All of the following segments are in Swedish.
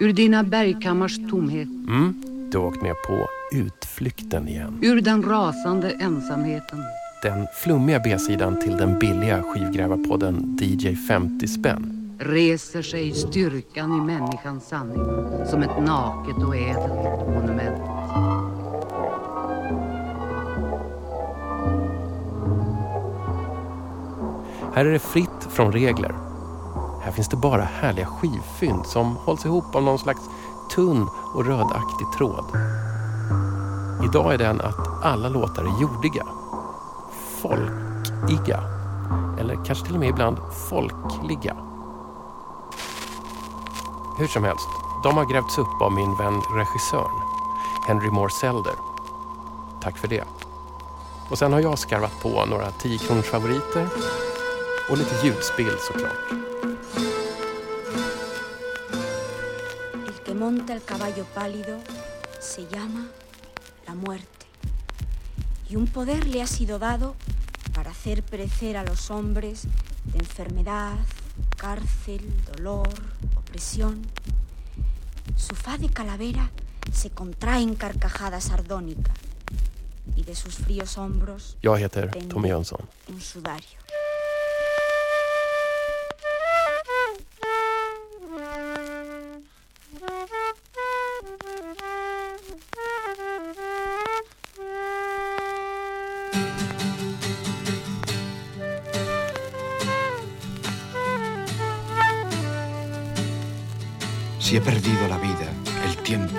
Ur dina bergkammars tomhet. Mm, du har åkt med på utflykten igen. Ur den rasande ensamheten. Den flummiga B-sidan till den billiga skivgrävarpodden DJ 50 spänn. Reser sig styrkan i människans sanning som ett naket och ädelt monument. Här är det fritt från regler. Här finns det bara härliga skivfynd som hålls ihop av någon slags tunn och rödaktig tråd. Idag är den att alla låtar är jordiga. Folkiga. Eller kanske till och med ibland folkliga. Hur som helst, de har grävts upp av min vän regissören, Henry Moore Selder. Tack för det. Och sen har jag skarvat på några 10 favoriter och lite ljudspill såklart. Monta el caballo pálido se llama la muerte. Y un poder le ha sido dado para hacer perecer a los hombres de enfermedad, cárcel, dolor, opresión. Su faz de calavera se contrae en carcajada sardónica y de sus fríos hombros Jag heter Tommy Jönsson. un sudario. Si he perdido la vida, el tiempo,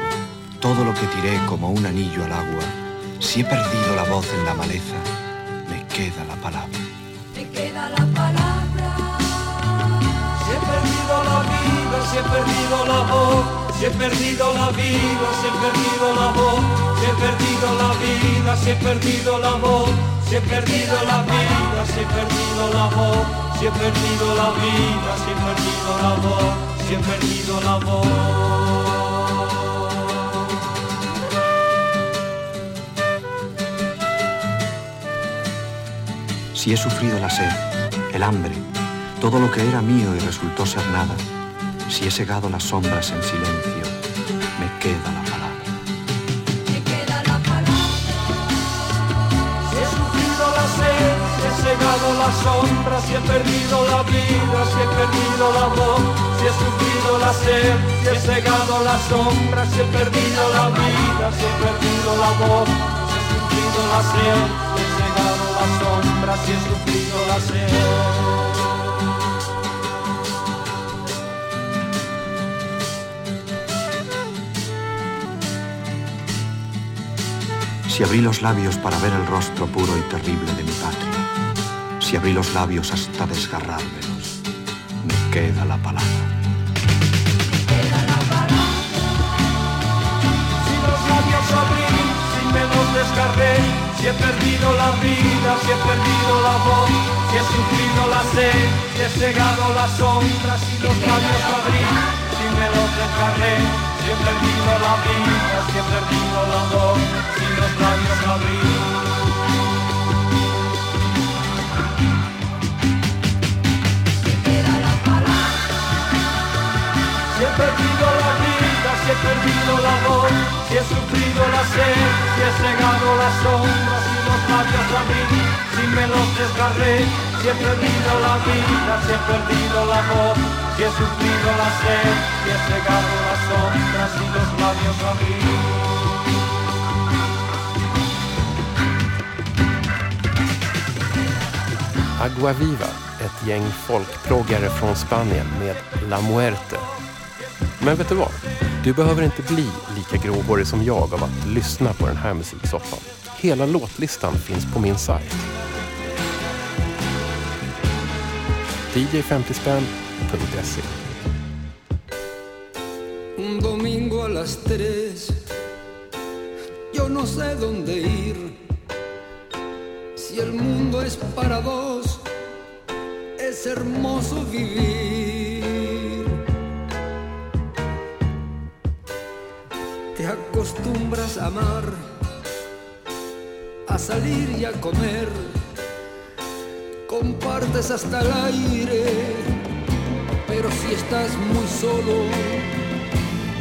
todo lo que tiré como un anillo al agua, si he perdido la voz en la maleza, me queda la palabra. Si he perdido la vida, si he perdido la voz, si he perdido la vida, si he perdido la voz, si he perdido la vida, si he perdido la voz, si he perdido la vida, si he perdido la voz, si he perdido la vida, si he perdido la voz, si he perdido la voz. Si he sufrido la sed, el hambre, todo lo que era mío y resultó ser nada, si he segado las sombras en silencio, me queda la palabra. Si he sufrido la sed, si he cegado las sombras, si he perdido la si he perdido la voz, si he sufrido la sed, si he cegado las sombras, si he perdido la vida, si he perdido la voz, si he sufrido la sed, si he cegado las sombras, si he sufrido la sed. Si abrí los labios para ver el rostro puro y terrible de mi patria, si abrí los labios hasta desgarrármelos, me queda la palabra. Abrí, si he perdido la vida, si he perdido la voz, si he sufrido la sed, si he cegado las sombras, si los labios abrí, si me los desgarré, si he perdido la vida, si he perdido la voz, si los labios abrí. Vida, la voz, si he sufrido la sed, si he cegado las sombras y los labios a mí, si me los desgarré, si he perdido la vida, si he perdido la voz, si he sufrido la sed, si he cegado las sombras y los labios a mí. Aguaviva, ett gäng folkproggare från Spanien med La Muerte. Men vet du vad? Du behöver inte bli lika gråhårig som jag av att lyssna på den här musiksoffan. Hela låtlistan finns på min sajt. dj50spänn.se Un domingo a las tres, yo no sé dónde ir. Si el mundo es para dos, es hermoso vivir. Acostumbras a amar, a salir y a comer. Compartes hasta el aire, pero si estás muy solo,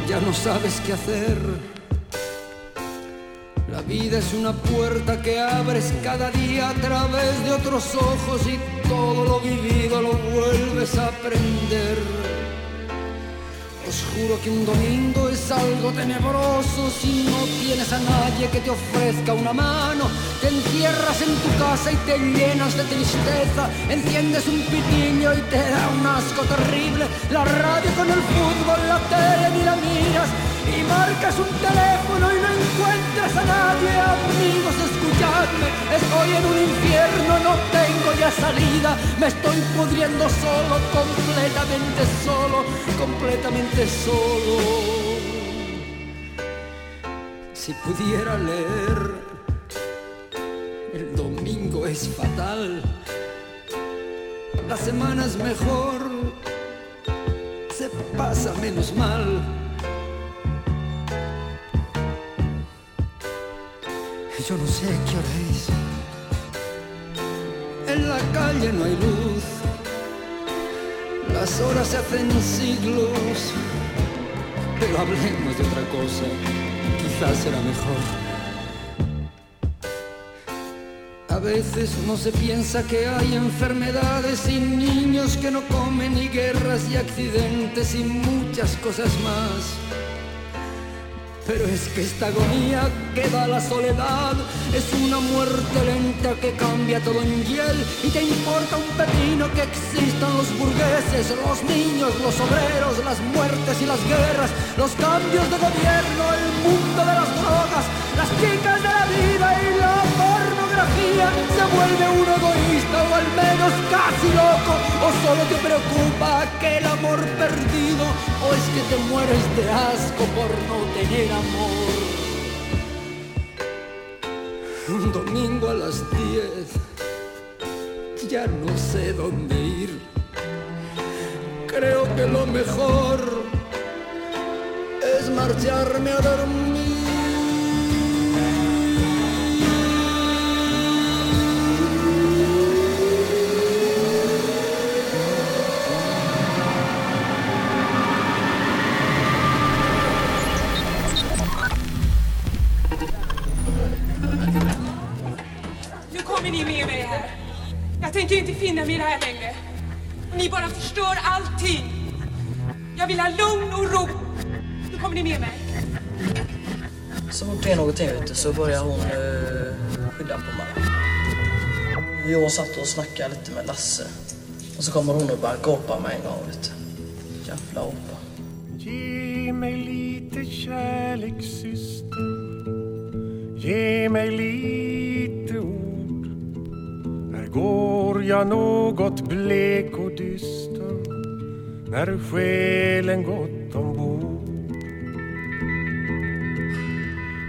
ya no sabes qué hacer. La vida es una puerta que abres cada día a través de otros ojos y todo lo vivido lo vuelves a aprender. Os juro que un domingo es algo tenebroso si no tienes a nadie que te ofrezca una mano. Te encierras en tu casa y te llenas de tristeza. Enciendes un pitillo y te da un asco terrible. La radio con el fútbol, la tele ni la miras y marcas un teléfono y no encuentras a nadie. Amigos, escuchadme, estoy en un infierno, no tengo ya salida, me estoy pudriendo solo, completamente solo, completamente solo. Si pudiera leer, el domingo es fatal, la semana es mejor, se pasa menos mal. Yo no sé qué hora es. En la calle no hay luz. Las horas se hacen siglos. Pero hablemos de otra cosa. Quizás será mejor. A veces no se piensa que hay enfermedades y niños que no comen y guerras y accidentes y muchas cosas más. Pero es que esta agonía que da la soledad es una muerte lenta que cambia todo en hiel. Y te importa un pepino que existan los burgueses, los niños, los obreros, las muertes y las guerras, los cambios de gobierno, el mundo de las drogas, las chicas de la vida y la Se vuelve un egoísta o al menos casi loco o solo te preocupa aquel amor perdido o es que te mueres de asco por no tener amor. Un domingo a las 10, ya no sé dónde ir. Creo que lo mejor es marcharme a dormir. Finna mig i det här längre. Ni bara förstör allting. Jag vill ha lugn och ro. Nu kommer ni med mig. Så fort det är någonting du, så börjar hon uh, skylla på mig. Jag satt och snackade lite med Lasse. Och så kommer hon och bara gapa med en gång vet du. Jävla apa. Ge mig lite kärlek syster Ge mig lite går jag något blek och dyster När själen gått ombord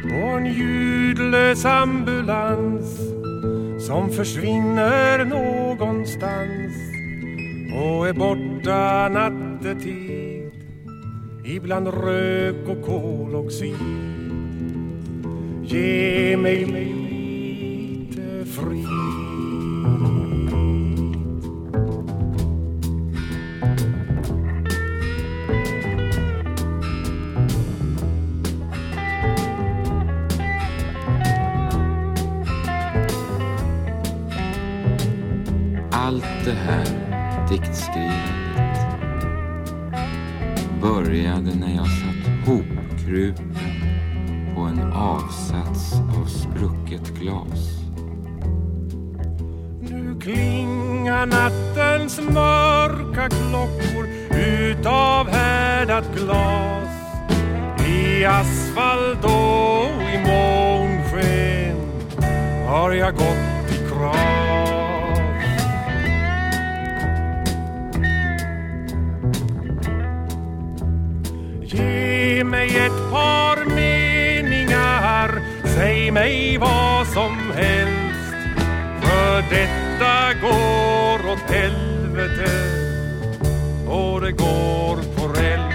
På en ljudlös ambulans Som försvinner någonstans och är borta nattetid ibland rök och koloxid. Ge mig lite frid. Diktskrivandet började när jag satt hopkrupen på en avsats av sprucket glas. Nu klingar nattens mörka klockor utav härdat glas I asfalt och i månsken har jag gått Säg mig vad som helst. För detta går åt helvete Och det går på räls.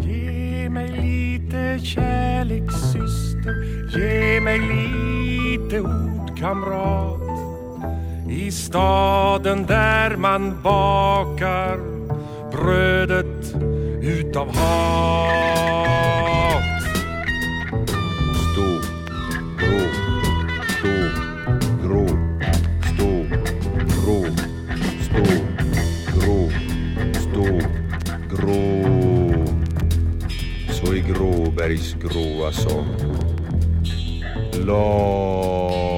Ge mig lite kärlek syster Ge mig lite ord kamrat i staden där man bakar brödet utav hat. Stå, grå, stå, grå, stå, grå, stå, grå, stå, grå. Så i Gråbergs gråa sång. Lång.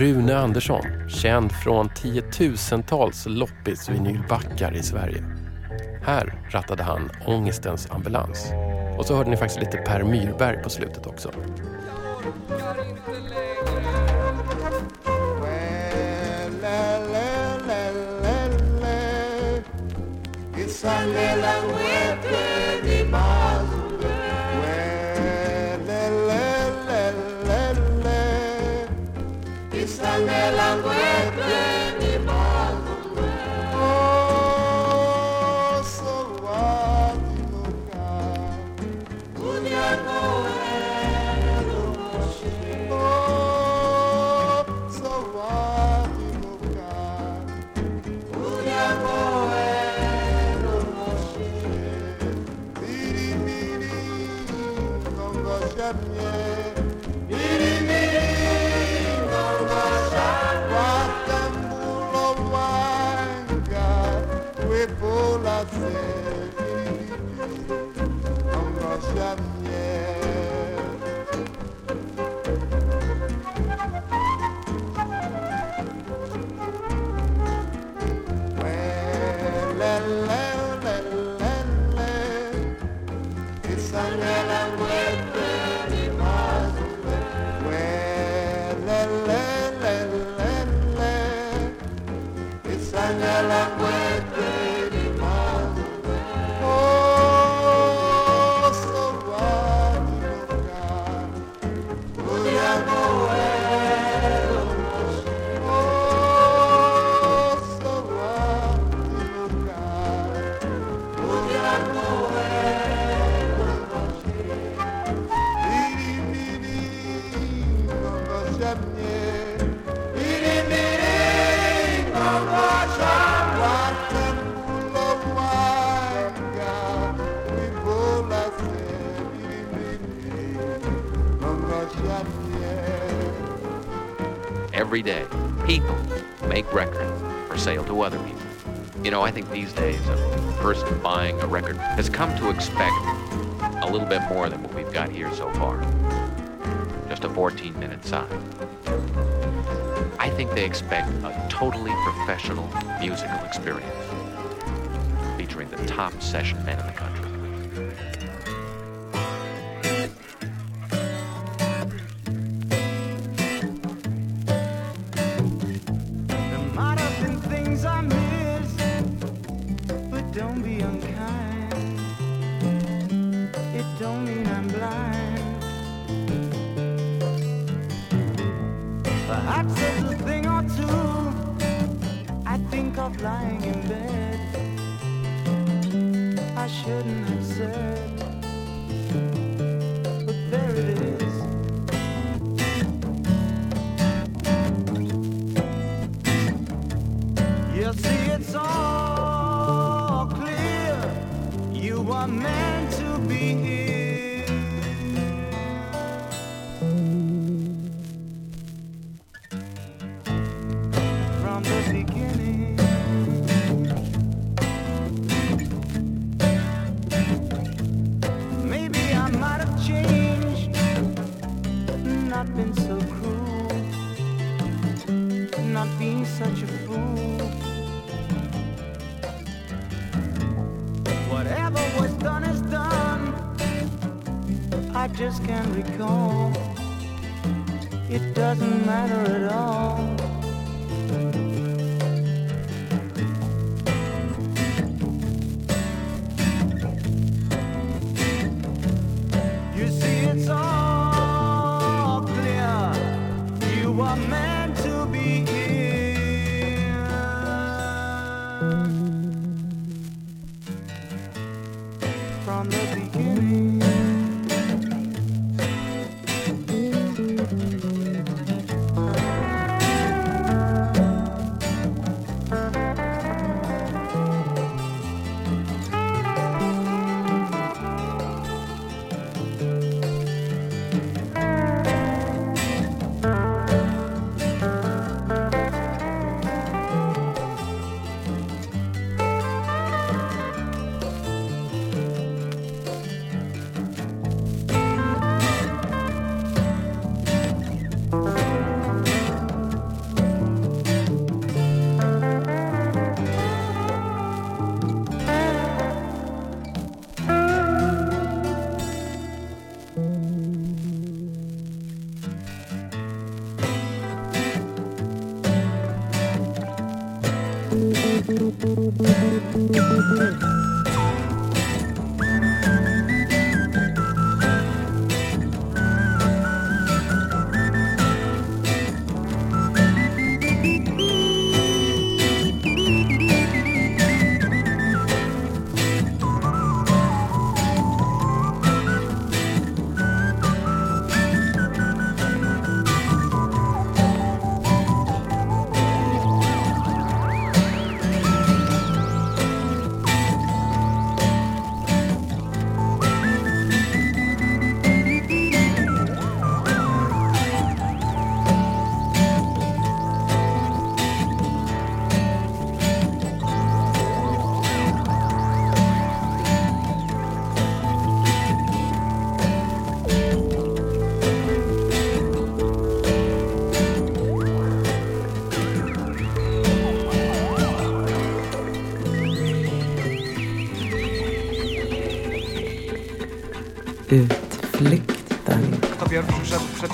Rune Andersson, känd från tiotusentals loppisvinylbackar i Sverige. Här rattade han Ångestens ambulans. Och så hörde ni faktiskt lite Per Myrberg på slutet också. Every day, people make records for sale to other people. You know, I think these days a person buying a record has come to expect a little bit more than what we've got here so far. Just a 14 minute side. Think they expect a totally professional musical experience featuring the top session men in the country. Not being such a fool. Whatever was done is done. I just can't recall. It doesn't matter at all.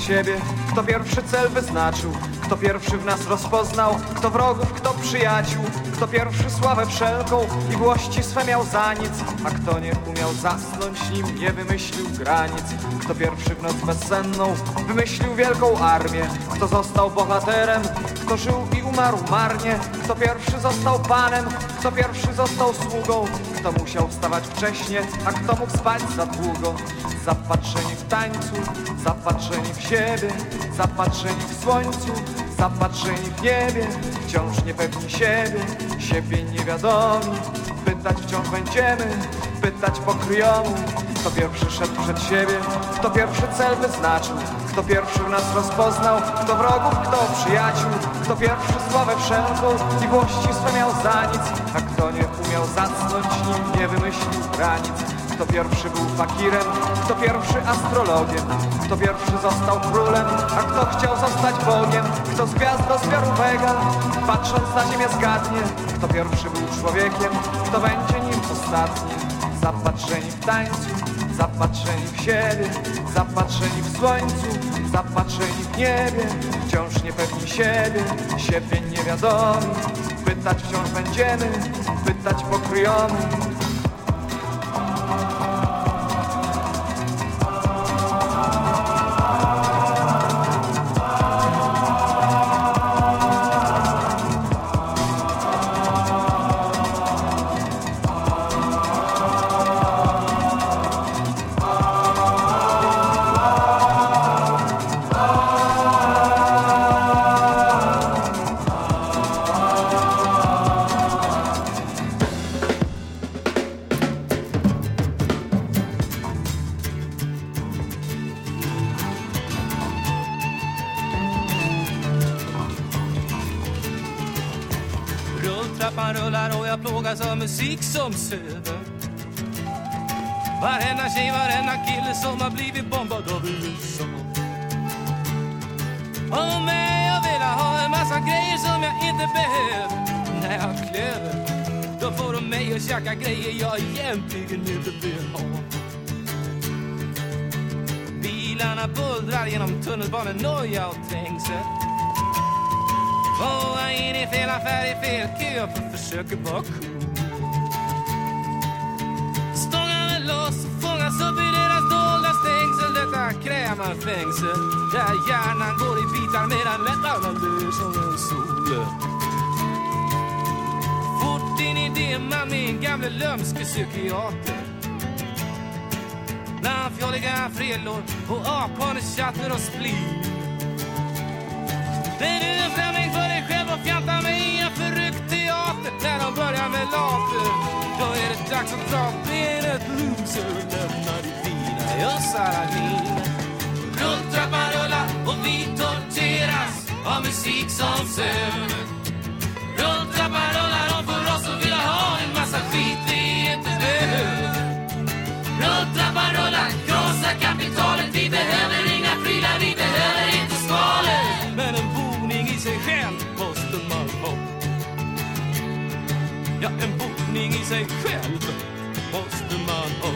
Siebie, kto pierwszy cel wyznaczył, kto pierwszy w nas rozpoznał, kto wrogów, kto przyjaciół, kto pierwszy sławę wszelką i włości swe miał za nic, a kto nie umiał zasnąć, nim nie wymyślił granic, kto pierwszy w noc bezsenną wymyślił wielką armię, kto został bohaterem, kto żył i umarł marnie, kto pierwszy został panem, kto pierwszy został sługą, kto musiał wstawać wcześnie, a kto mógł spać za długo. Zapatrzeni w tańcu, zapatrzeni w siebie, zapatrzeni w słońcu, zapatrzeni w niebie, wciąż niepewni siebie, siebie niewiadomi. Pytać wciąż będziemy, pytać pokryjomu. Kto pierwszy szedł przed siebie, kto pierwszy cel wyznaczył, kto pierwszy nas rozpoznał, kto wrogów, kto przyjaciół, kto pierwszy sławę wszelką i włości swe miał za nic, a kto nie umiał zasnąć, nim nie wymyślił granic. Kto pierwszy był fakirem, kto pierwszy astrologiem, kto pierwszy został królem, a kto chciał zostać Bogiem, kto z gwiazd do zbioru wega, patrząc na ziemię zgadnie, kto pierwszy był człowiekiem, kto będzie nim ostatni. Zapatrzeni w tańcu, zapatrzeni w siebie, zapatrzeni w słońcu, zapatrzeni w niebie, wciąż niepewni siebie, siebie niewiadomi. Pytać wciąż będziemy, pytać pokryjomy. Musik som söver. Varenda tjej, varenda kille som har blivit bombad av USA. Och mig jag vill ha en massa grejer som jag inte behöver. När jag klöver Då får de mig att tjacka grejer jag egentligen inte vill ha Bilarna bullrar genom tunnelbanenoja och trängsel. Många in i fel affär i fel kö för försöker vara cool. Fängelse där hjärnan går i bitar medan läpparna ler som en sol. Fort in i dimman min gamle lömske psykiater. Bland fjolliga frillor och aphanechatter och split. Det är du en främling för dig själv och fjanta mig i en förryckt teater. När de börjar med later, då är det dags att dra benet loser och lämna ditt fina Jössaralin. Rulltrappan rullar och vi torteras av musik som sömn. Rulltrappan rullar om för oss som vill ha en massa skit vi inte behöver. Rulltrappan rullar, krossa kapitalet. Vi behöver inga prylar, vi behöver inte skalet Men en boning i sig själv måste man ha. Ja, en boning i sig själv måste man ha.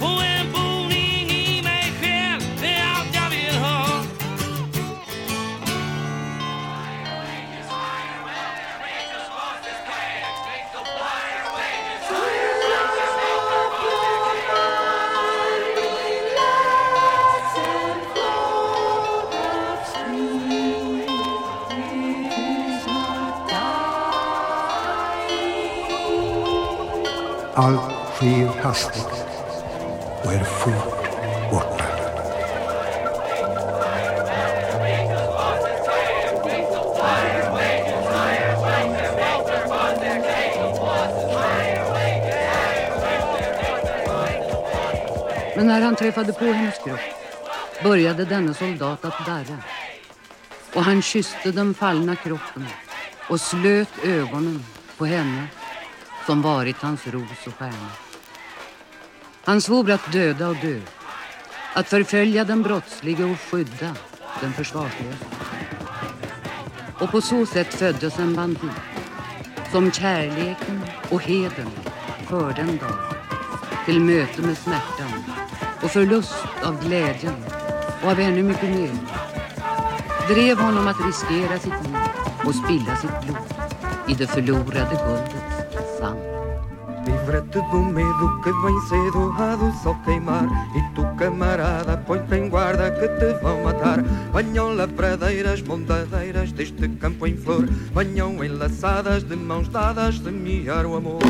Och en boning sker hastigt och är fort borta. Men när han träffade på hennes kropp började denne soldat att darra. Och han kysste den fallna kroppen och slöt ögonen på henne som varit hans ros och stjärna. Han svor att döda och dö, att förfölja den brottslige och skydda den försvarslösa. Och på så sätt föddes en bandit som kärleken och heden förde en dag till möte med smärtan och förlust av glädjen och av ännu mycket mer drev honom att riskera sitt liv och spilla sitt blod i det förlorade guldet. Livra-te do medo que vem cedo há do sol queimar. E tu camarada põe-te em guarda que te vão matar. Venham lavradeiras, mondadeiras deste campo em flor. Venham enlaçadas de mãos dadas semear o amor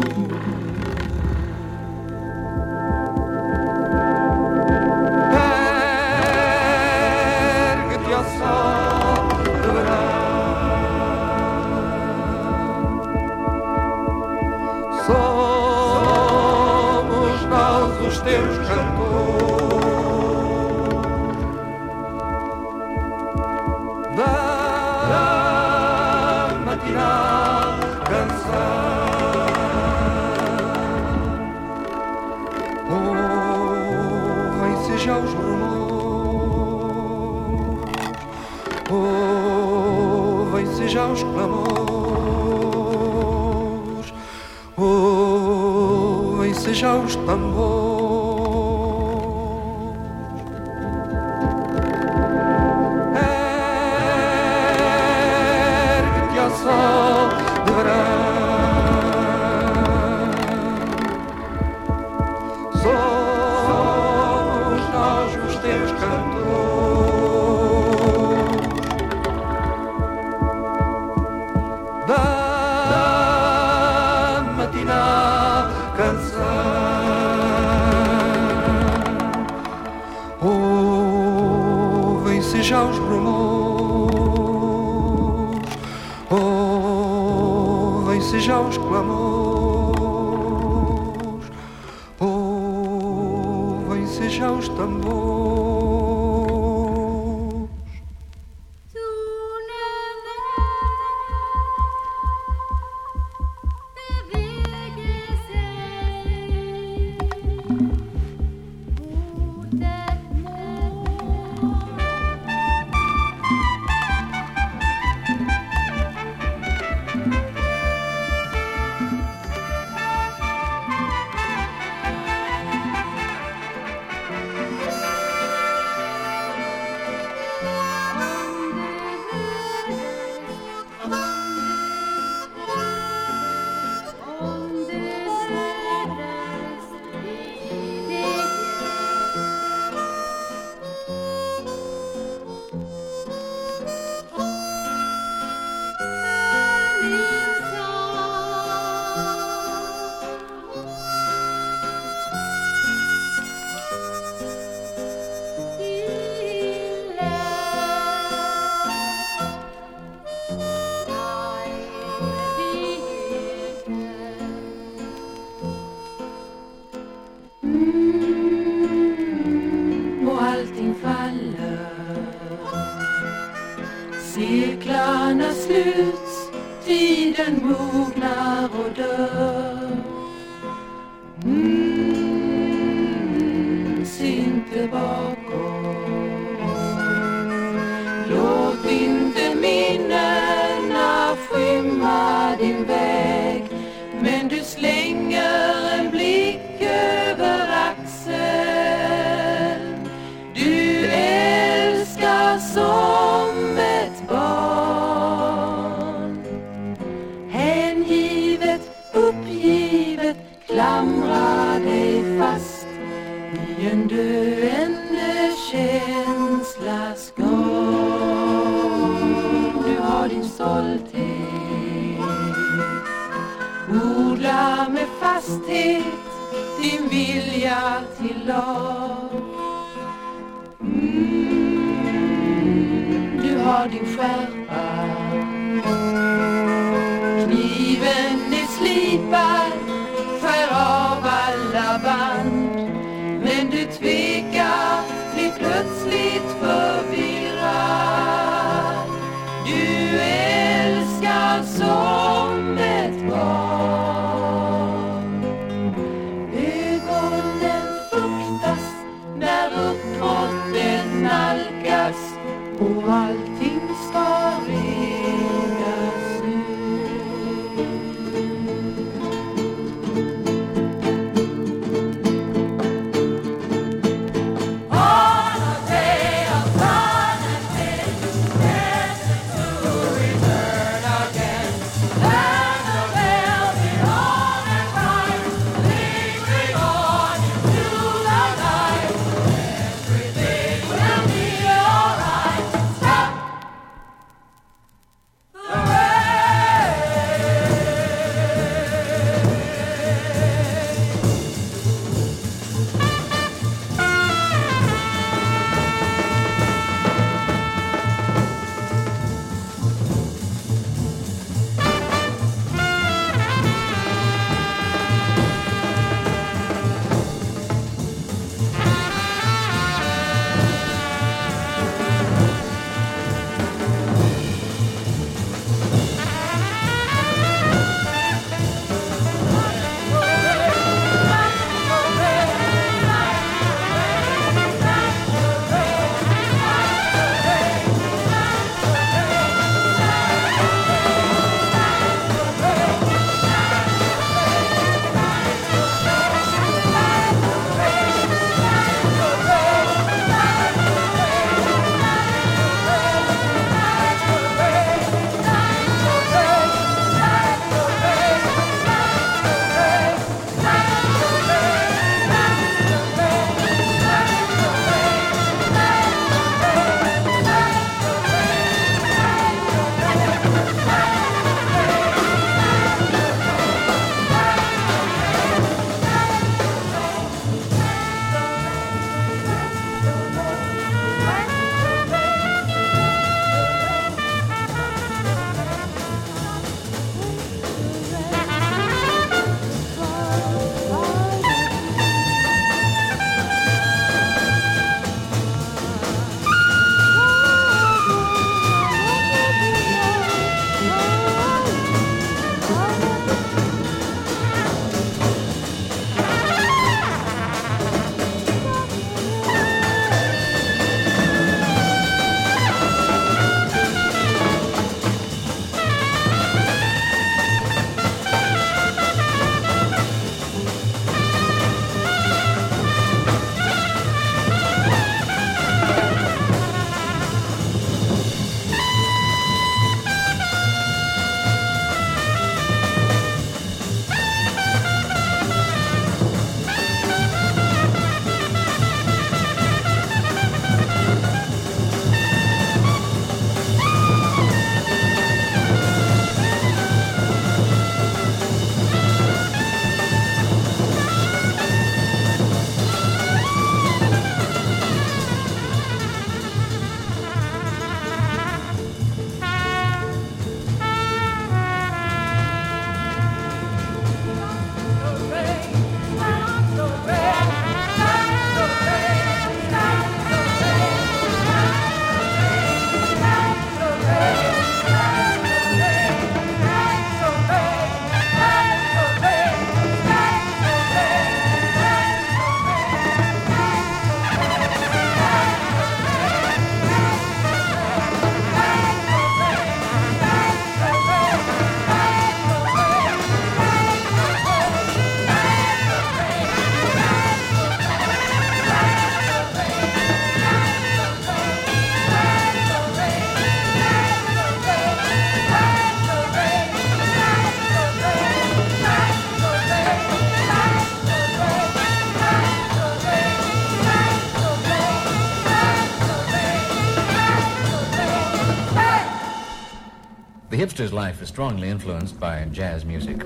life is strongly influenced by jazz music.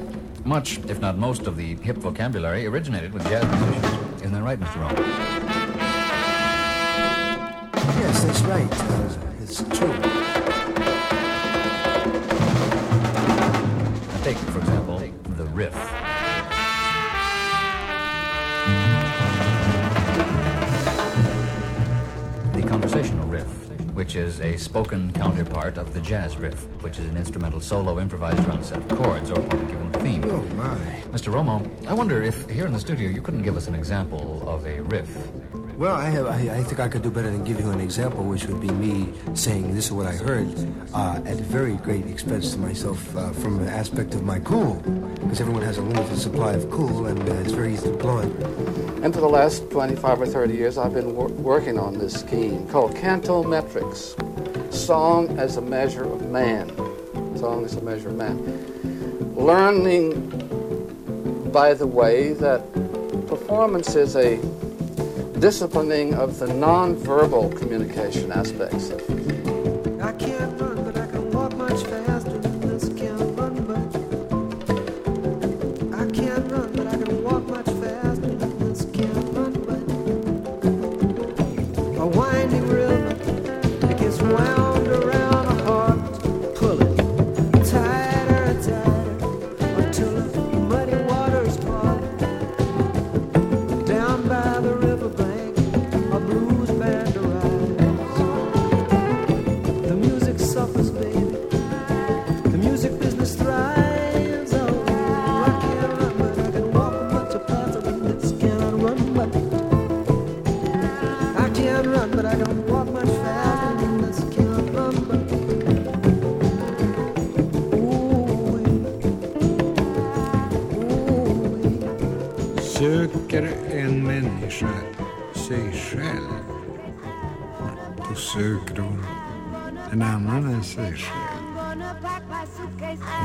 Much, if not most, of the hip vocabulary originated with jazz musicians. Isn't that right, Mr. Rome? Yes, that's right. It's true. Which is a spoken counterpart of the jazz riff, which is an instrumental solo improvised around a set of chords or upon a given theme. Oh, my. Mr. Romo, I wonder if here in the studio you couldn't give us an example of a riff. Well, I have. I, I think I could do better than give you an example, which would be me saying this is what I heard uh, at very great expense to myself uh, from an aspect of my cool, because everyone has a limited supply of cool, and uh, it's very easy to deploy. And for the last 25 or 30 years, I've been wor- working on this scheme called cantometrics song as a measure of man. Song as a measure of man. Learning, by the way, that performance is a disciplining of the nonverbal communication aspects of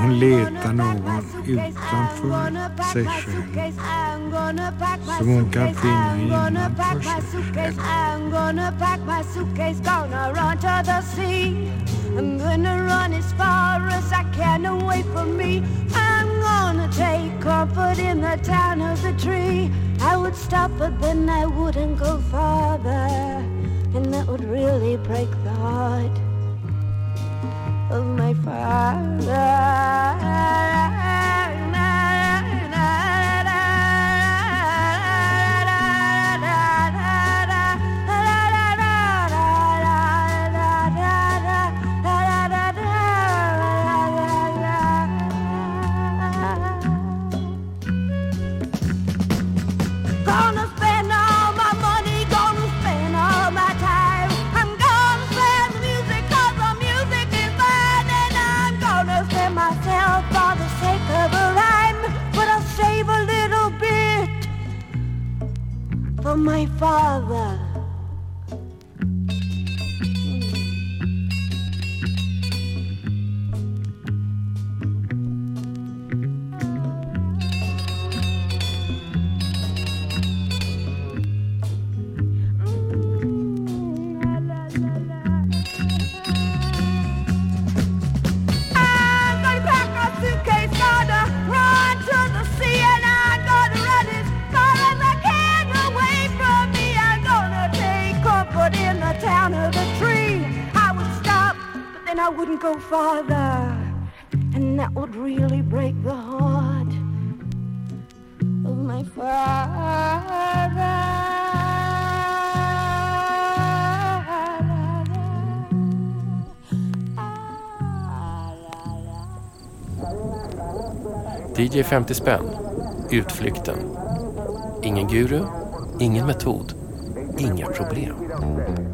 Hon letar någon utanför sig själv som hon kan finna innanför sig själv. I'm gonna pack my suitcase, gonna run to the. I'm gonna run as far as I can away from me. I'm gonna take comfort in the town of the tree. I would stop, but then I wouldn't go farther. And that would really break the heart of my Gonna father, and that would really break the heart of my father. DJ 50 spänn. Utflykten. Ingen guru, ingen metod, inga problem.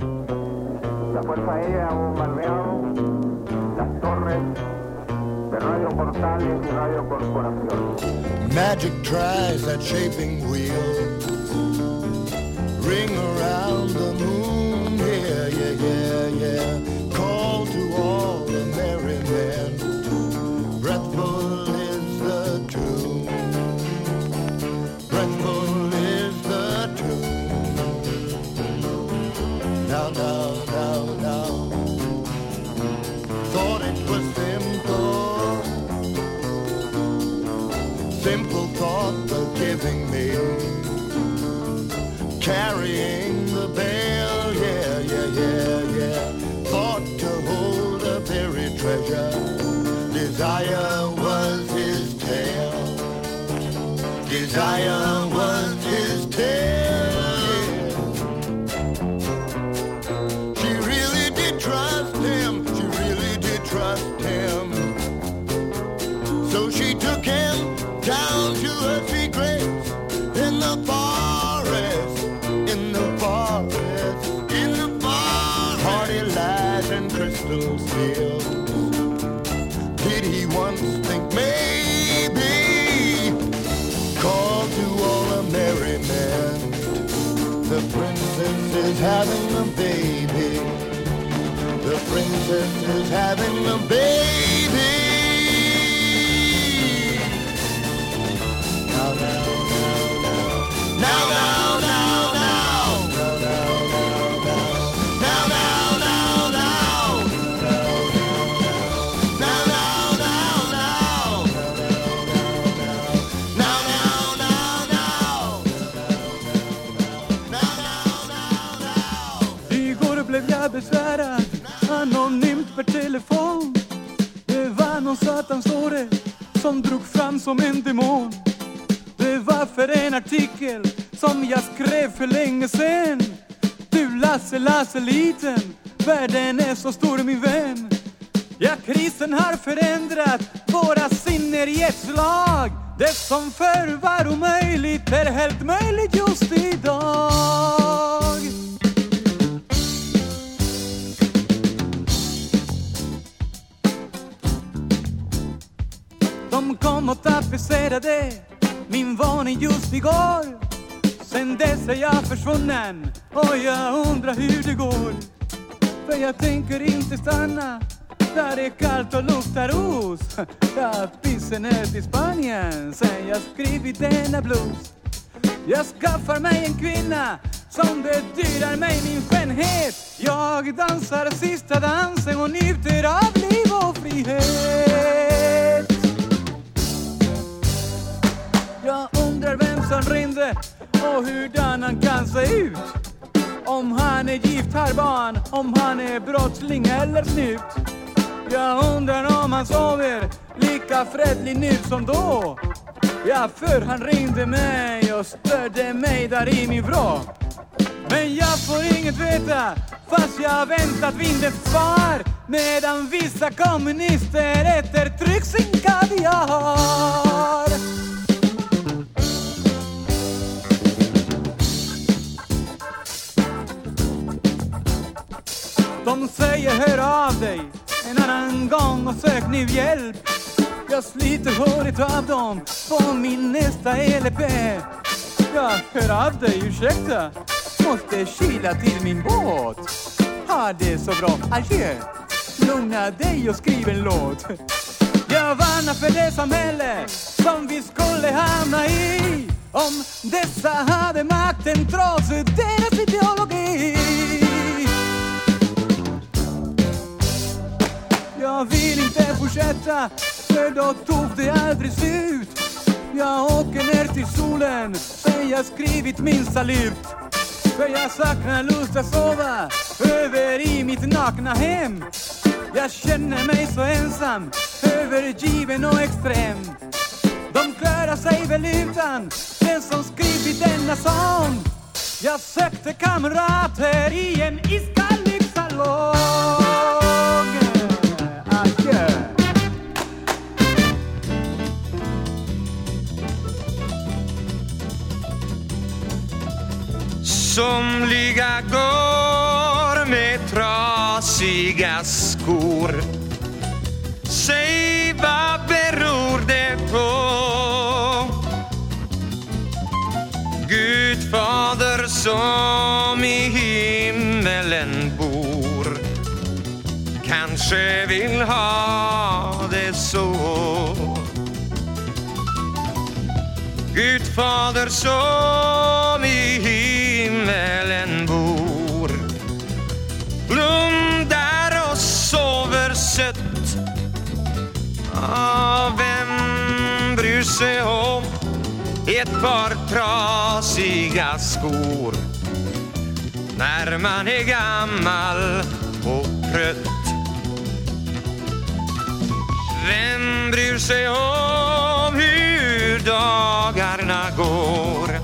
Magic tries that shaping wheel. Ring around the moon, För en artikel som jag skrev för länge sen Du Lasse, Lasse liten, världen är så stor min vän. Ja, krisen har förändrat våra sinnen i ett slag. Det som förr var omöjligt är helt möjligt just idag. De kom och tapetserade min våning just igår. Sen dess är jag försvunnen. Och jag undrar hur det går. För jag tänker inte stanna. Där det är kallt och luktar os. Jag pisser ner till Spanien. Sen jag skrivit denna blues Jag skaffar mig en kvinna som bedyrar mig min skönhet. Jag dansar sista dansen och njuter av liv och frihet. Jag undrar vem som ringde och hurdan han kan se ut. Om han är gift, har barn, om han är brottsling eller snut. Jag undrar om han sover lika fredlig nu som då. Ja, för han ringde mig och störde mig där i min vrå. Men jag får inget veta fast jag väntat vindens svar Medan vissa kommunister äter tryck sin kaviar. De säger hör av dig en annan gång och sök nu hjälp. Jag sliter håret av dem på min nästa LP Jag hör av dig, ursäkta. Måste kila till min båt. Ha det så bra, adjö. Lugna dig och skriv en låt. Jag varnar för det samhälle som vi skulle hamna i. Om dessa hade makten trots deras ideologi. Jag vill inte fortsätta för då tog det aldrig slut. Jag åker ner till solen sen jag skrivit min salut. För jag saknar lust att sova över i mitt nakna hem. Jag känner mig så ensam, övergiven och extrem. De klarar sig väl utan den som skrivit denna sång. Jag sökte kamrater i en iskall lyxsalong. Somliga går med trasiga skor. Säg vad beror det på? Gud fader som i himmelen bor. Kanske vill ha det så. Gud fader som i bryr sig om ett par trasiga skor när man är gammal och trött. Vem bryr sig om hur dagarna går?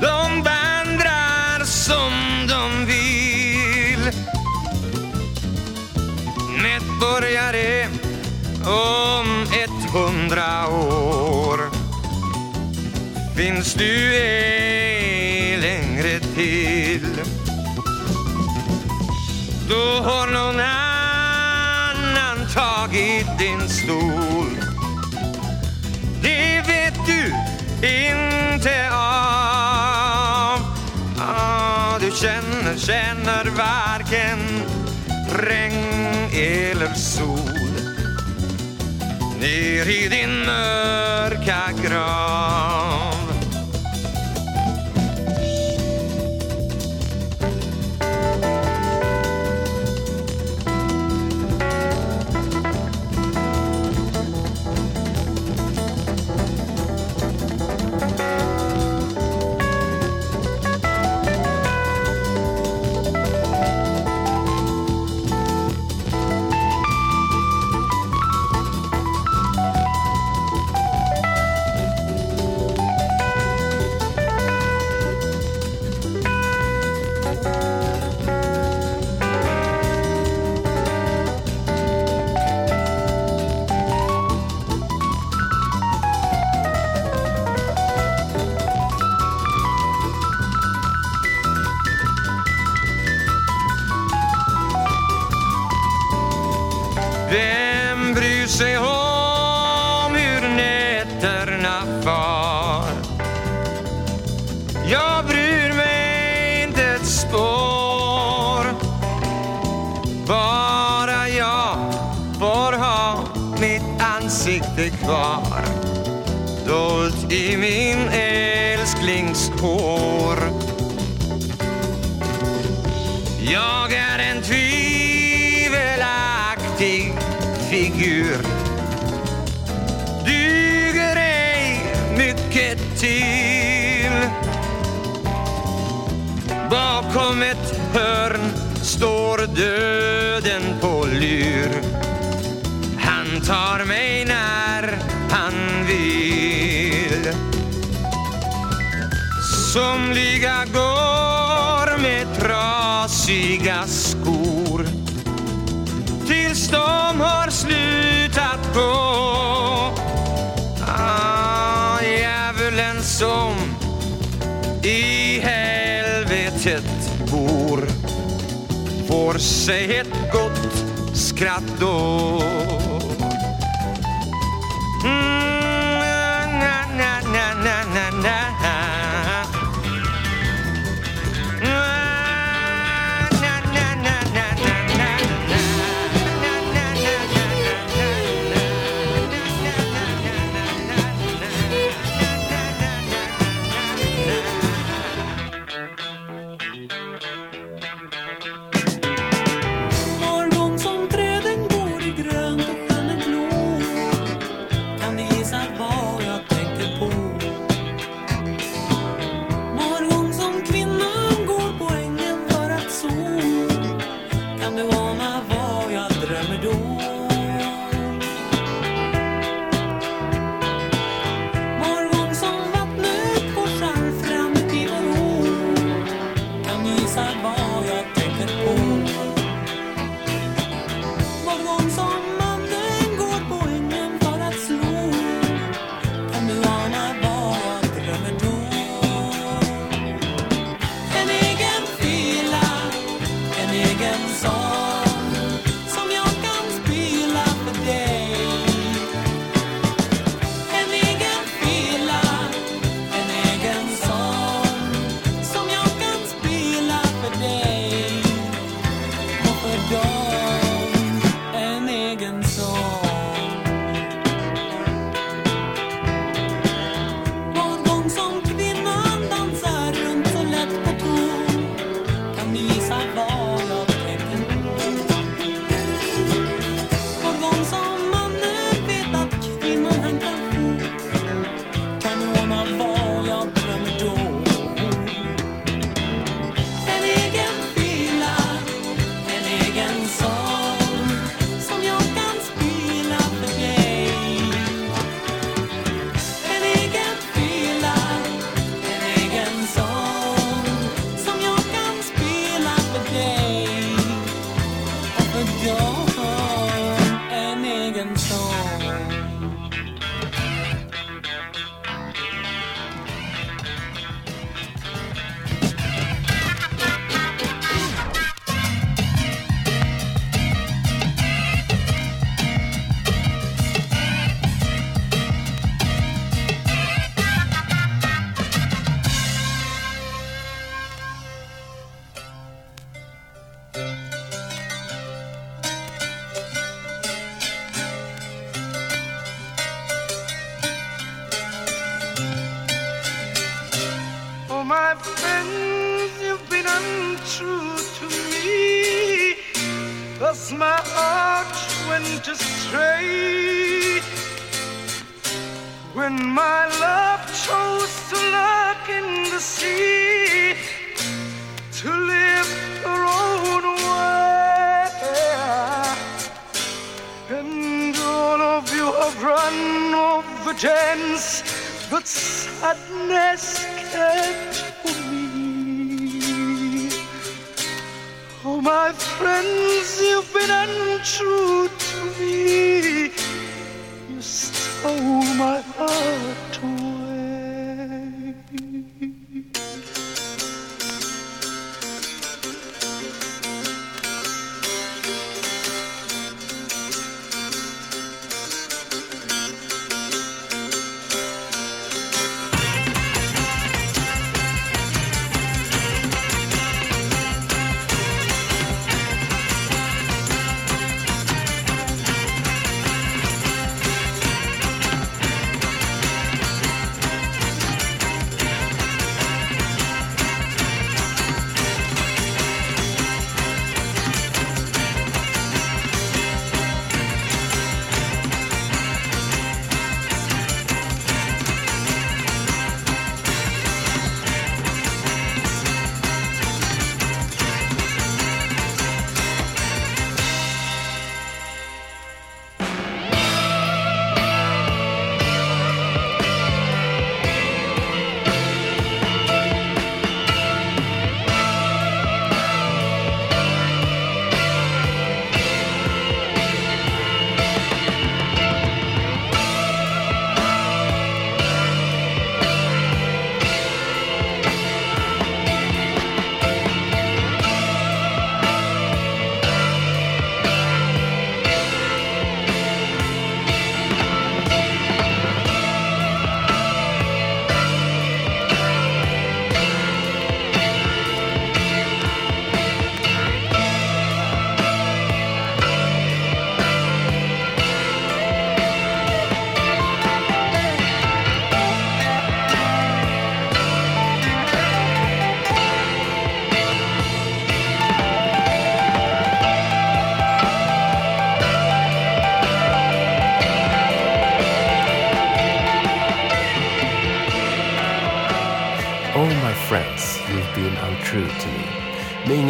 De vandrar som de vill. Medborgare och hundra år finns du ej längre till. Då har någon annan tagit din stol. Det vet du inte av. Ah, du känner, känner varken regn eller sol. Ner i din mörka grav. Then döden på lur Han tar mig när han vill. Somliga går med trasiga skor. Tills de har slutat gå. Får sig ett gott skratt då.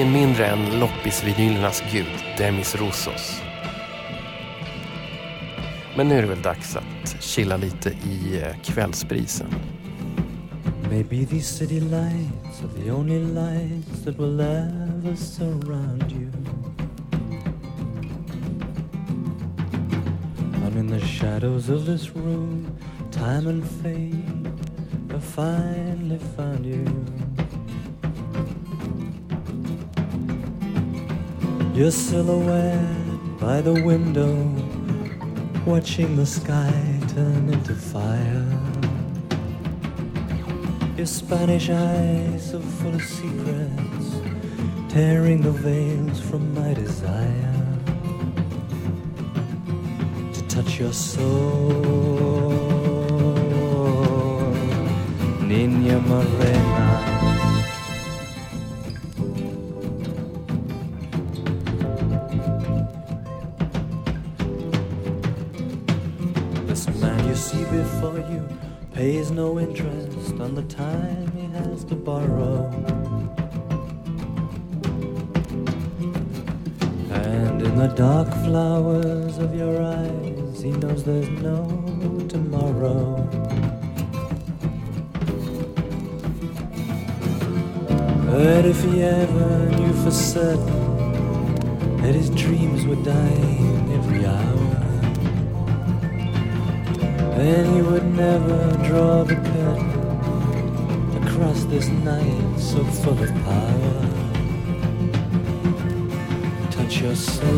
Med ingen mindre än loppisvinylernas gud, Demis Roussos. Men nu är det väl dags att chilla lite i eh, kvällsbrisen. Maybe these city lights are the only lights that will ever surround you. I'm in the shadows of this room, time and fate have finally found you. Your silhouette by the window, watching the sky turn into fire. Your Spanish eyes are full of secrets, tearing the veils from my desire to touch your soul, Niña Morena. Certain that his dreams were dying every hour, then he would never draw the curtain across this night so full of power. Touch your soul,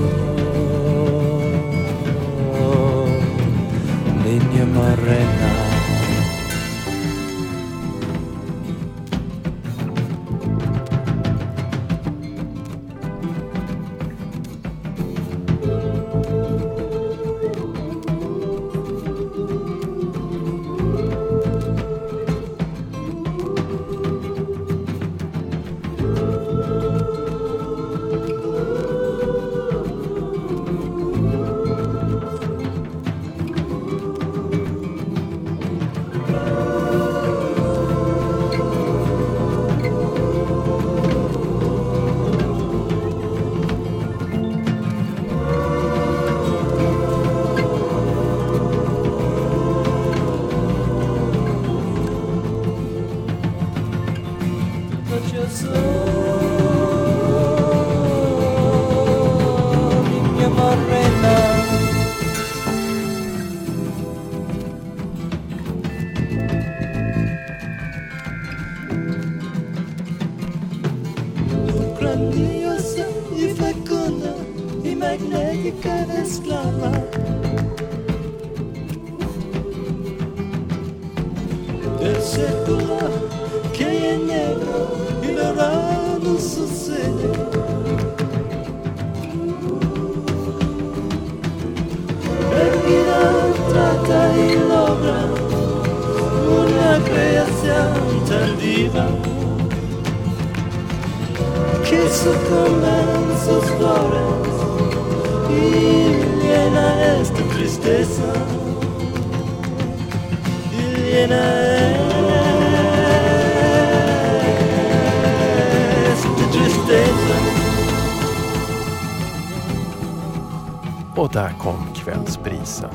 Och där kom kvällsbrisen.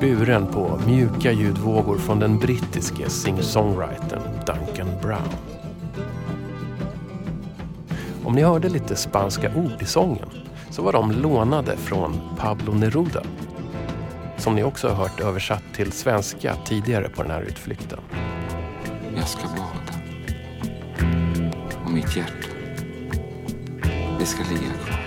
Buren på mjuka ljudvågor från den brittiske singer-songwritern Duncan Brown. Om ni hörde lite spanska ord i sången så var de lånade från Pablo Neruda. Som ni också har hört översatt till svenska tidigare på den här utflykten. Jag ska bada. Och mitt hjärta, det ska ligga kvar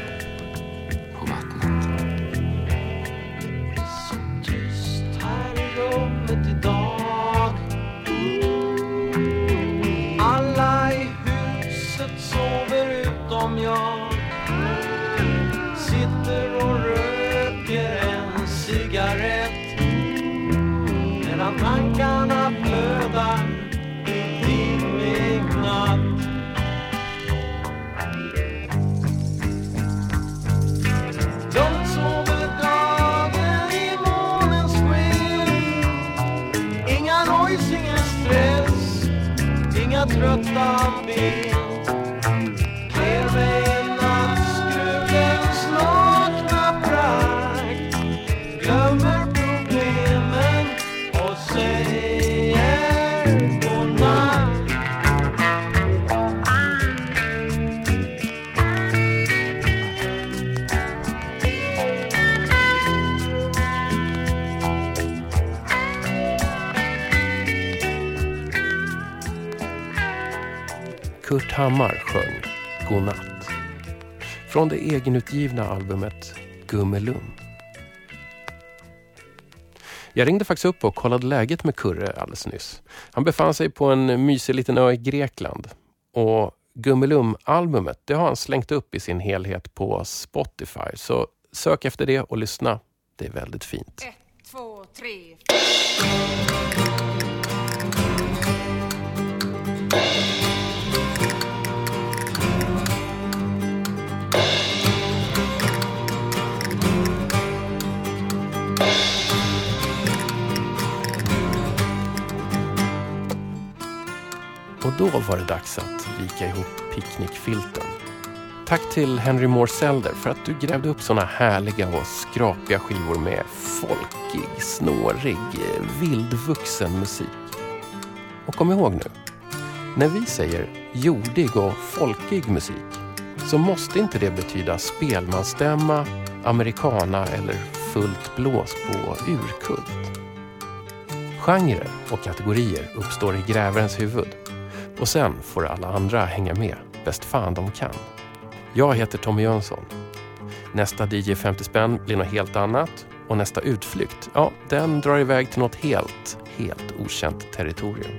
Hammar sjöng Godnatt. Från det egenutgivna albumet Gummelum. Jag ringde faktiskt upp och kollade läget med Kurre alldeles nyss. Han befann sig på en mysig liten ö i Grekland. Och Gummelum-albumet det har han slängt upp i sin helhet på Spotify. Så sök efter det och lyssna. Det är väldigt fint. Två, tre. Och då var det dags att vika ihop picknickfilten. Tack till Henry Moore Selder för att du grävde upp såna härliga och skrapiga skivor med folkig, snårig, vildvuxen musik. Och kom ihåg nu, när vi säger jordig och folkig musik så måste inte det betyda spelmansstämma, americana eller fullt blås på urkult. Genrer och kategorier uppstår i grävarens huvud och sen får alla andra hänga med bäst fan de kan. Jag heter Tommy Jönsson. Nästa DJ 50 spänn blir något helt annat och nästa utflykt, ja, den drar iväg till något helt, helt okänt territorium.